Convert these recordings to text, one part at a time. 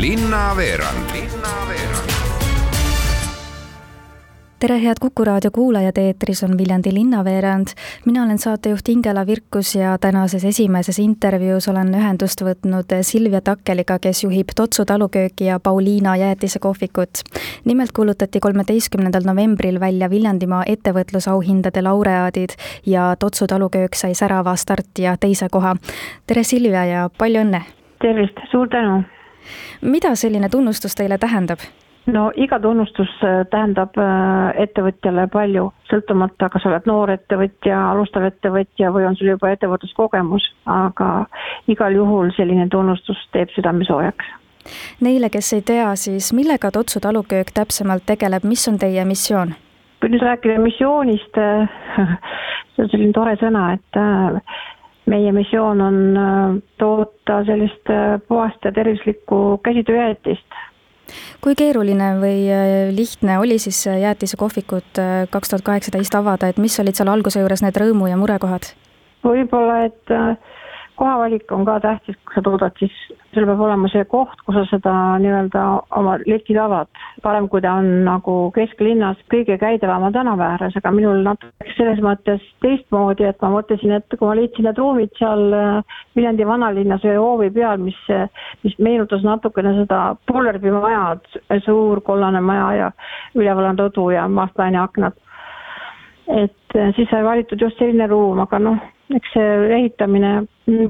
linnaveerand Linnaveerand tere, head Kuku raadio kuulajad, eetris on Viljandi linnaveerand. mina olen saatejuht Ingela Virkus ja tänases esimeses intervjuus olen ühendust võtnud Silvia Takkeliga, kes juhib Totsu talukööki ja Pauliina jäätisekohvikut. nimelt kuulutati kolmeteistkümnendal novembril välja Viljandimaa ettevõtlusauhindade laureaadid ja Totsu taluköök sai särava starti ja teise koha. tere, Silvia ja palju õnne! tervist, suur tänu! Mida selline tunnustus teile tähendab? no iga tunnustus äh, tähendab äh, ettevõtjale palju, sõltumata, kas oled noor ettevõtja, alustav ettevõtja või on sul juba ettevõtluskogemus, aga igal juhul selline tunnustus teeb südame soojaks. Neile, kes ei tea, siis millega Totsu taluköök täpsemalt tegeleb, mis on teie missioon? kui nüüd rääkida missioonist, see on selline tore sõna, et äh, meie missioon on toota sellist puhast ja tervislikku käsitööjäätist kui keeruline või äh, lihtne oli siis äh, jäätisekohvikut äh, kaks tuhat kaheksateist avada, et mis olid seal alguse juures need rõõmu- ja murekohad? võib-olla, et kohavalik on ka tähtis, kui sa toodad, siis sul peab olema see koht, kus sa seda nii-öelda oma letid avad. parem, kui ta on nagu kesklinnas kõige käidavama tänava ääres, aga minul natuke selles mõttes teistmoodi, et ma mõtlesin, et kui ma leidsin need ruumid seal äh, Viljandi vanalinnas ühe hoovi peal, mis, mis meenutas natukene seda Pullerbi maja, suur kollane maja ja üleval on rõdu ja maastlaine aknad et äh, siis sai valitud just selline ruum, aga noh, eks see ehitamine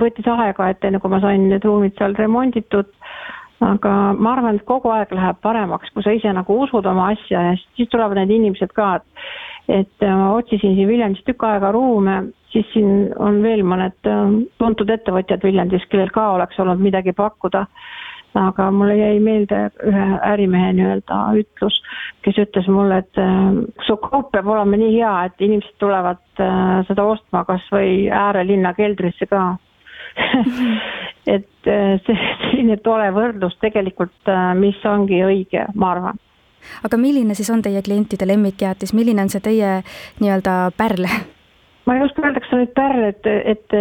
võttis aega, et enne kui ma sain need ruumid seal remonditud. aga ma arvan, et kogu aeg läheb paremaks, kui sa ise nagu usud oma asja ja siis tulevad need inimesed ka, et. et äh, ma otsisin siin Viljandis tükk aega ruume, siis siin on veel mõned äh, tuntud ettevõtjad Viljandis, kellel ka oleks olnud midagi pakkuda aga mulle jäi meelde ühe ärimehe nii-öelda ütlus, kes ütles mulle, et äh, su kaup peab olema nii hea, et inimesed tulevad äh, seda ostma kas või äärelinna keldrisse ka. Et äh, see selline tore võrdlus tegelikult, mis ongi õige, ma arvan. Aga milline siis on teie klientide lemmikjäätis, milline on see teie nii-öelda pärl? ma ei oska öelda, kas see on nüüd pärl, et, et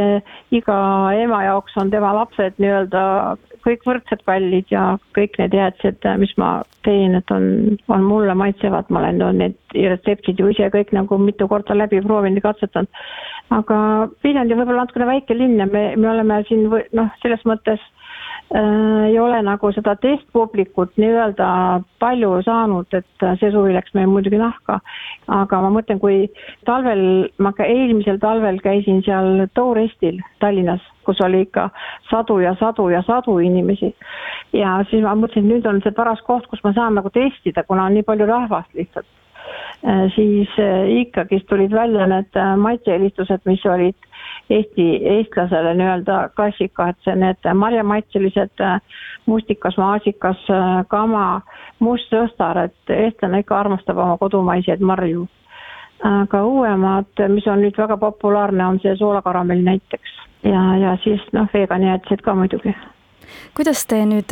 iga ema jaoks on tema lapsed nii-öelda kõik võrdselt kallid ja kõik need jäätised, mis ma teen, et on, on mulle maitsevad, ma olen need retseptid ju ise kõik nagu mitu korda läbi proovinud ja katsetanud. aga Viljandi võib-olla natukene väike linn ja me, me oleme siin või noh, selles mõttes äh, ei ole nagu seda testpublikut nii-öelda palju saanud, et see suvi läks meil muidugi nahka. aga ma mõtlen, kui talvel, ma ka eelmisel talvel käisin seal Tourestil Tallinnas, kus oli ikka sadu ja sadu ja sadu inimesi. ja siis ma mõtlesin, et nüüd on see paras koht, kus ma saan nagu testida, kuna on nii palju rahvast lihtsalt äh, siis äh, ikkagist tulid välja need äh, maitse-eelistused, mis olid Eesti, eestlasele nii-öelda klassika, et see need marjamaitselised mustikas, maasikas, kama, must sõstar, et eestlane ikka armastab oma kodumaiseid marju. aga uuemad, mis on nüüd väga populaarne, on see soolakaramell näiteks ja, ja siis noh, veganijäätised ka muidugi kuidas te nüüd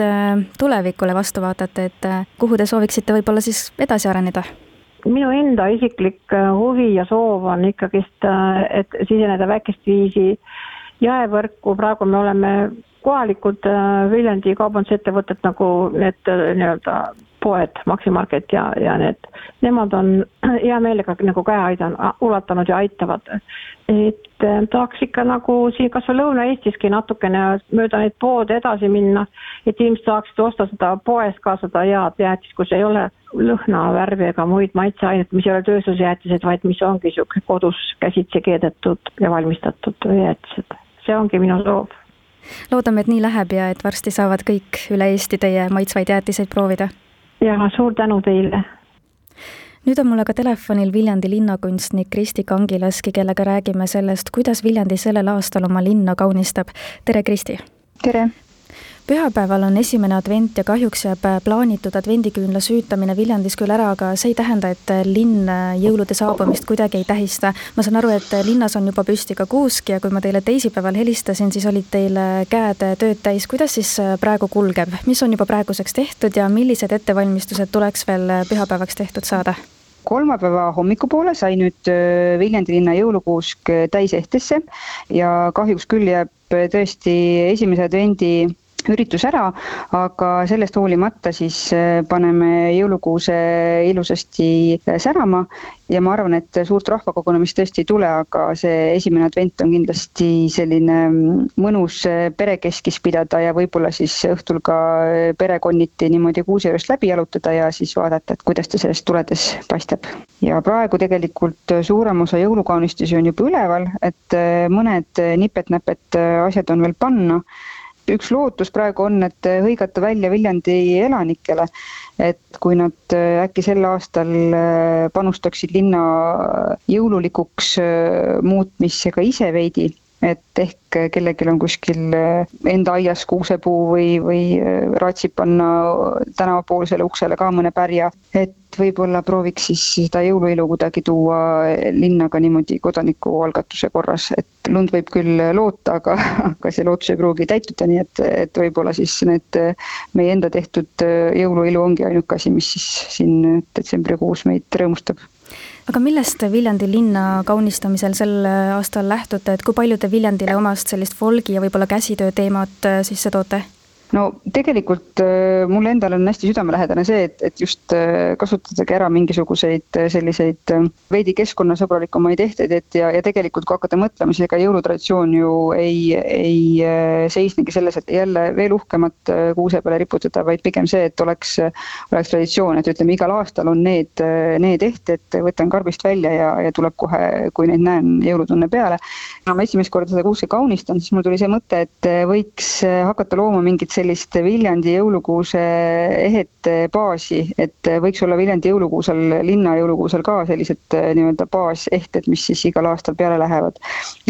tulevikule vastu vaatate, et kuhu te sooviksite võib-olla siis edasi areneda? Minu enda isiklik äh, huvi ja soov on ikkagist, äh, et siseneda väikest viisi jaevõrku, praegu me oleme kohalikud äh, Viljandi kaubandusettevõtted nagu need nii-öelda poed, Maxi Market ja, ja need, nemad on hea meelega nagu käe aidan-, ulatanud ja aitavad. et tahaks ikka nagu siin kas või Lõuna-Eestiski natukene mööda neid poode edasi minna, et inimesed saaksid osta seda poest ka seda head jäätist, kus ei ole lõhna, värvi ega muid maitseaineid, mis ei ole tööstusjäätised, vaid mis ongi niisugune kodus käsitsi keedetud ja valmistatud jäätised. see ongi minu soov. loodame, et nii läheb ja et varsti saavad kõik üle Eesti teie maitsvaid jäätiseid proovida. Ja suur tänu teile nüüd on mul aga telefonil Viljandi linnakunstnik Kristi Kangilaski, kellega räägime sellest, kuidas Viljandi sellel aastal oma linna kaunistab. tere, Kristi! tere! Pühapäeval on esimene advent ja kahjuks jääb plaanitud advendiküünla süütamine Viljandis küll ära, aga see ei tähenda, et linn jõulude saabumist kuidagi ei tähista. ma saan aru, et linnas on juba püsti ka kuusk ja kui ma teile teisipäeval helistasin, siis olid teil käed tööd täis. kuidas siis praegu kulgeb, mis on juba praeguseks tehtud ja millised ettevalmistused tuleks veel pühapäevaks tehtud saada? kolmapäeva hommikupoole sai nüüd Viljandi linna jõulukuusk täisehtesse ja kahjuks küll jääb tõesti esimese advendi üritus ära, aga sellest hoolimata siis äh, paneme jõulukuuse ilusasti äh, särama ja ma arvan, et suurt rahvakogunemist tõesti ei tule, aga see esimene advent on kindlasti selline mm, mõnus äh, perekeskis pidada ja võib-olla siis õhtul ka perekonniti niimoodi kuuse juurest läbi jalutada ja siis vaadata, et kuidas ta sellest tuledes paistab. ja praegu tegelikult suurem osa jõulukaunistusi on juba üleval, et mõned nipet-näpet asjad on veel panna üks lootus praegu on, et hõigata välja Viljandi elanikele, et kui nad äh, äkki sel aastal äh, panustaksid linna jõululikuks muutmisse ka ise veidi, et ehk kellelgi on kuskil enda aias kuusepuu või, või raatsib panna tänavapoolsele uksele ka mõne pärja, et võib-olla prooviks siis seda jõuluilu kuidagi tuua linna ka niimoodi kodanikualgatuse korras, et lund võib küll loota, aga, aga see lootus ei pruugi täituda, nii et, et võib-olla siis need meie enda tehtud jõuluilu ongi ainuke asi, mis siis siin detsembrikuus meid rõõmustab aga millest Viljandi linna kaunistamisel sel aastal lähtute, et kui palju te Viljandile omast sellist folgi ja võib-olla käsitöö teemat sisse toote? No tegelikult äh, mulle endale on hästi südamelähedane see, et, et just äh, kasutadagi ära mingisuguseid äh, selliseid veidi keskkonnasõbralikumaid ehteid, et ja, ja tegelikult kui hakata mõtlema, siis ega jõulutraditsioon ju ei, ei seisnegi selles, et jälle veel uhkemat kuuse peale riputada, vaid pigem see, et oleks, oleks traditsioon, et ütleme, igal aastal on need, need ehted, võtan karbist välja ja, ja tuleb kohe, kui neid näen, jõulutunne peale. no ma esimest korda seda kuuske kaunistan, siis mul tuli see mõte, et võiks hakata looma mingit sellist sellist Viljandi jõulukuuse ehet baasi, et võiks olla Viljandi jõulukuusel, linna jõulukuusel ka sellised eh, nii-öelda baasehted, mis siis igal aastal peale lähevad.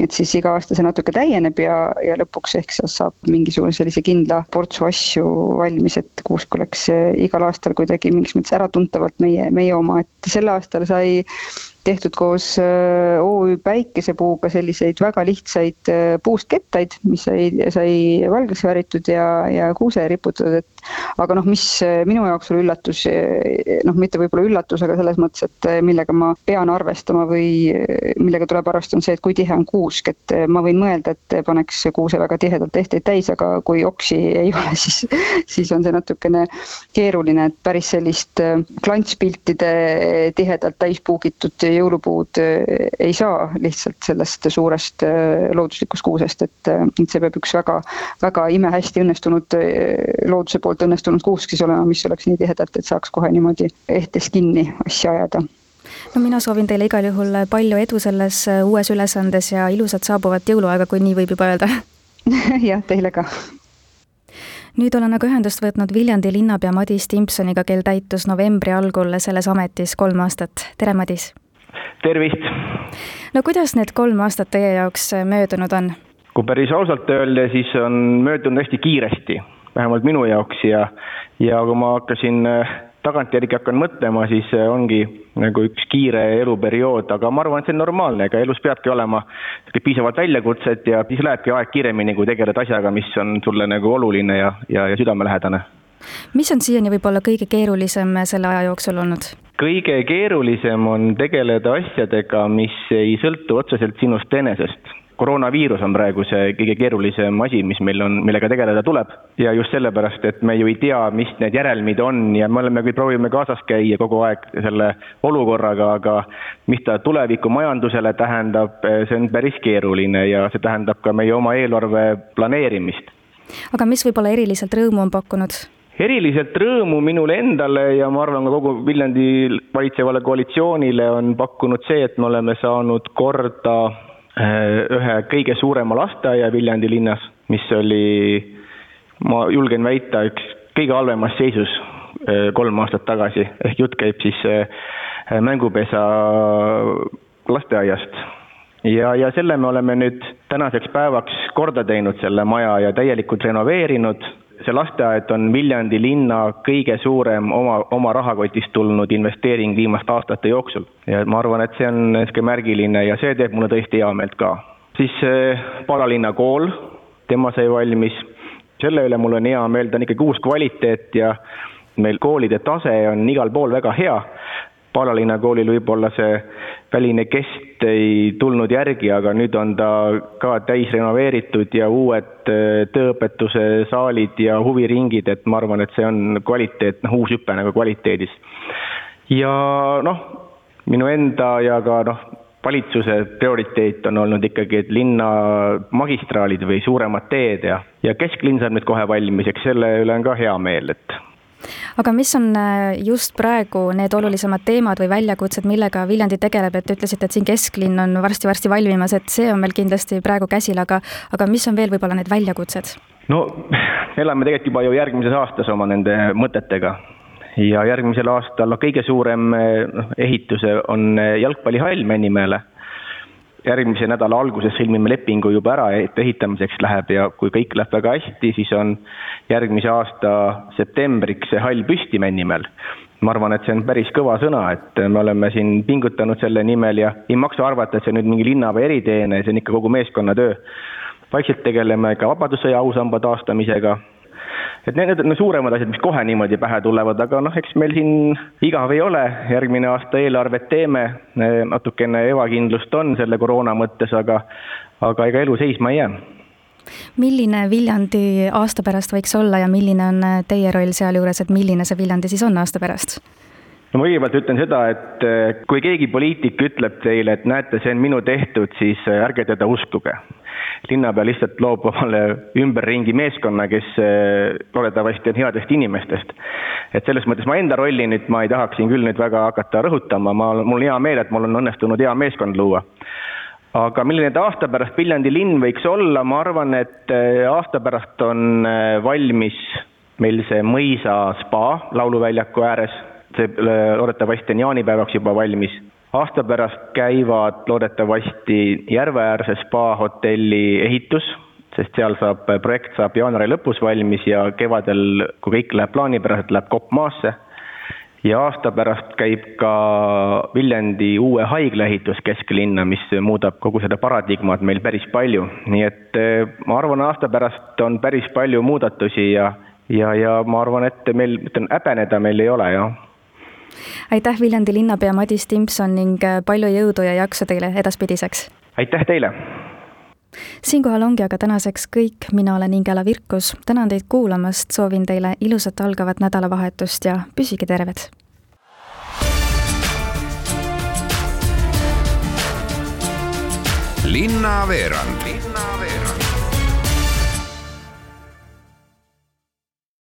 et siis iga aasta see natuke täieneb ja, ja lõpuks ehk sealt saab mingisugune sellise kindla portsu asju valmis, et kuusk oleks eh, igal aastal kuidagi mingis mõttes äratuntavalt meie, meie oma, et sel aastal sai tehtud koos äh, OÜ Päikesepuuga selliseid väga lihtsaid äh, puust kettaid, mis sai, sai valgeks värvitud ja, ja kuuse riputatud, et aga noh, mis äh, minu jaoks oli üllatus, noh, mitte võib-olla üllatus, aga selles mõttes, et millega ma pean arvestama või millega tuleb arvestada, on see, et kui tihe on kuusk, et ma võin mõelda, et paneks kuuse väga tihedalt ehteid täis, aga kui oksi ei ole, siis, siis on see natukene keeruline, et päris sellist klantspiltide tihedalt täis puugitud jõulupuud äh, ei saa lihtsalt sellest suurest äh, looduslikust kuusest, et, et see peab üks väga, väga imehästi õnnestunud, looduse poolt õnnestunud kuusk siis olema, mis oleks nii tihedalt, et saaks kohe niimoodi ehtes kinni asja ajada no mina soovin teile igal juhul palju edu selles uues ülesandes ja ilusat saabuvat jõuluaega, kui nii võib juba öelda jah, teile ka nüüd olen aga ühendust võtnud Viljandi linnapea Madis Timpsoniga, kel täitus novembri algul selles ametis kolm aastat. tere, Madis! Tervist! no kuidas need kolm aastat teie jaoks möödunud on? kui päris ausalt öelda, siis on möödunud hästi kiiresti, vähemalt minu jaoks ja, ja kui ma hakkasin äh, tagantjärgi hakkan mõtlema, siis äh, ongi nagu üks kiire eluperiood, aga ma arvan, et see on normaalne, ega elus peabki olema piisavalt väljakutset ja siis lähebki aeg kiiremini, kui tegeled asjaga, mis on sulle nagu oluline ja, ja, ja südamelähedane. Mis on siiani võib-olla kõige keerulisem selle aja jooksul olnud? kõige keerulisem on tegeleda asjadega, mis ei sõltu otseselt sinust enesest. koroonaviirus on praegu see kõige keerulisem asi, mis meil on, millega tegeleda tuleb. ja just sellepärast, et me ju ei tea, mis need järelmid on ja me oleme proovime kaasas käia kogu aeg selle olukorraga, aga mis ta tuleviku majandusele tähendab, see on päris keeruline ja see tähendab ka meie oma eelarve planeerimist. aga mis võib-olla eriliselt rõõmu on pakkunud? Eriliselt rõõmu minule endale ja ma arvan ka kogu Viljandi valitsevale koalitsioonile on pakkunud see, et me oleme saanud korda eh, ühe kõige suurema lasteaia Viljandi linnas, mis oli, ma julgen väita, üks kõige halvemas seisus eh, kolm aastat tagasi, ehk jutt käib siis eh, mängupesa lasteaiast. Ja, ja selle me oleme nüüd tänaseks päevaks korda teinud, selle maja ja täielikult renoveerinud see lasteaed on Viljandi linna kõige suurem oma, oma rahakotist tulnud investeering viimaste aastate jooksul. ja ma arvan, et see on niisugune märgiline ja see teeb mulle tõesti heameelt ka. siis eh, Palalinna kool, tema sai valmis, selle üle mul on hea meel, ta on ikkagi uus kvaliteet ja meil koolide tase on igal pool väga hea. Palalinna koolil võib-olla see väline kest ei tulnud järgi, aga nüüd on ta ka täis renoveeritud ja uued äh, tööõpetuse saalid ja huviringid, et ma arvan, et see on kvaliteet, noh, uus hüpe nagu kvaliteedis. ja noh, minu enda ja ka noh, valitsuse prioriteet on olnud ikkagi, et linna magistraalid või suuremad teed ja, ja kesklinn saab nüüd kohe valmis, eks selle üle on ka hea meel, et aga mis on äh, just praegu need olulisemad teemad või väljakutsed, millega Viljandi tegeleb, et te ütlesite, et siin kesklinn on varsti-varsti valmimas, et see on meil kindlasti praegu käsil, aga, aga mis on veel võib-olla need väljakutsed? no elame tegelikult juba ju järgmises aastas oma nende mõtetega. Ja järgmisel aastal kõige suurem noh, ehitus on jalgpallihall Männimäele järgmise nädala alguses sõlmime lepingu juba ära, et ehitamiseks läheb ja kui kõik läheb väga hästi, siis on järgmise aasta septembriks see hall püsti Männimäel. ma arvan, et see on päris kõva sõna, et me oleme siin pingutanud selle nimel ja ei maksa arvata, et see on nüüd mingi linnapea eriteene, see on ikka kogu meeskonna töö. vaikselt tegeleme ka Vabadussõja ausamba taastamisega et need on suuremad asjad, mis kohe niimoodi pähe tulevad, aga noh, eks meil siin igav ei ole, järgmine aasta eelarvet teeme, natukene ebakindlust on selle koroona mõttes, aga, aga ega elu seisma ei jää. Milline Viljandi aasta pärast võiks olla ja milline on teie roll sealjuures, et milline see Viljandi siis on aasta pärast? no ma kõigepealt ütlen seda, et kui keegi poliitik ütleb teile, et näete, see on minu tehtud, siis ärge teda uskuge linnapea lihtsalt loob omale ümberringi meeskonna, kes eh, loodetavasti on headest inimestest. et selles mõttes ma enda rolli nüüd, ma ei tahaks siin küll nüüd väga hakata rõhutama, ma, mul on hea meel, et mul on õnnestunud hea meeskond luua. Aga milline ta aasta pärast Viljandi linn võiks olla, ma arvan, et eh, aasta pärast on eh, valmis meil see mõisa spa lauluväljaku ääres, see loodetavasti on jaanipäevaks juba valmis aasta pärast käivad loodetavasti Järveäärse spa hotelli ehitus, sest seal saab, projekt saab jaanuari lõpus valmis ja kevadel, kui kõik läheb plaanipäraselt, läheb kopp maasse. ja aasta pärast käib ka Viljandi uue haigla ehitus kesklinna, mis muudab kogu seda paradigmat meil päris palju, nii et eh, ma arvan, aasta pärast on päris palju muudatusi ja ja, ja ma arvan, et meil, ütlen häbeneda meil ei ole, jah aitäh, Viljandi linnapea Madis Timpson ning äh, palju jõudu ja jaksu teile edaspidiseks! aitäh teile! siinkohal ongi aga tänaseks kõik, mina olen Ingela Virkus, tänan teid kuulamast, soovin teile ilusat algavat nädalavahetust ja püsige terved! linnaveerand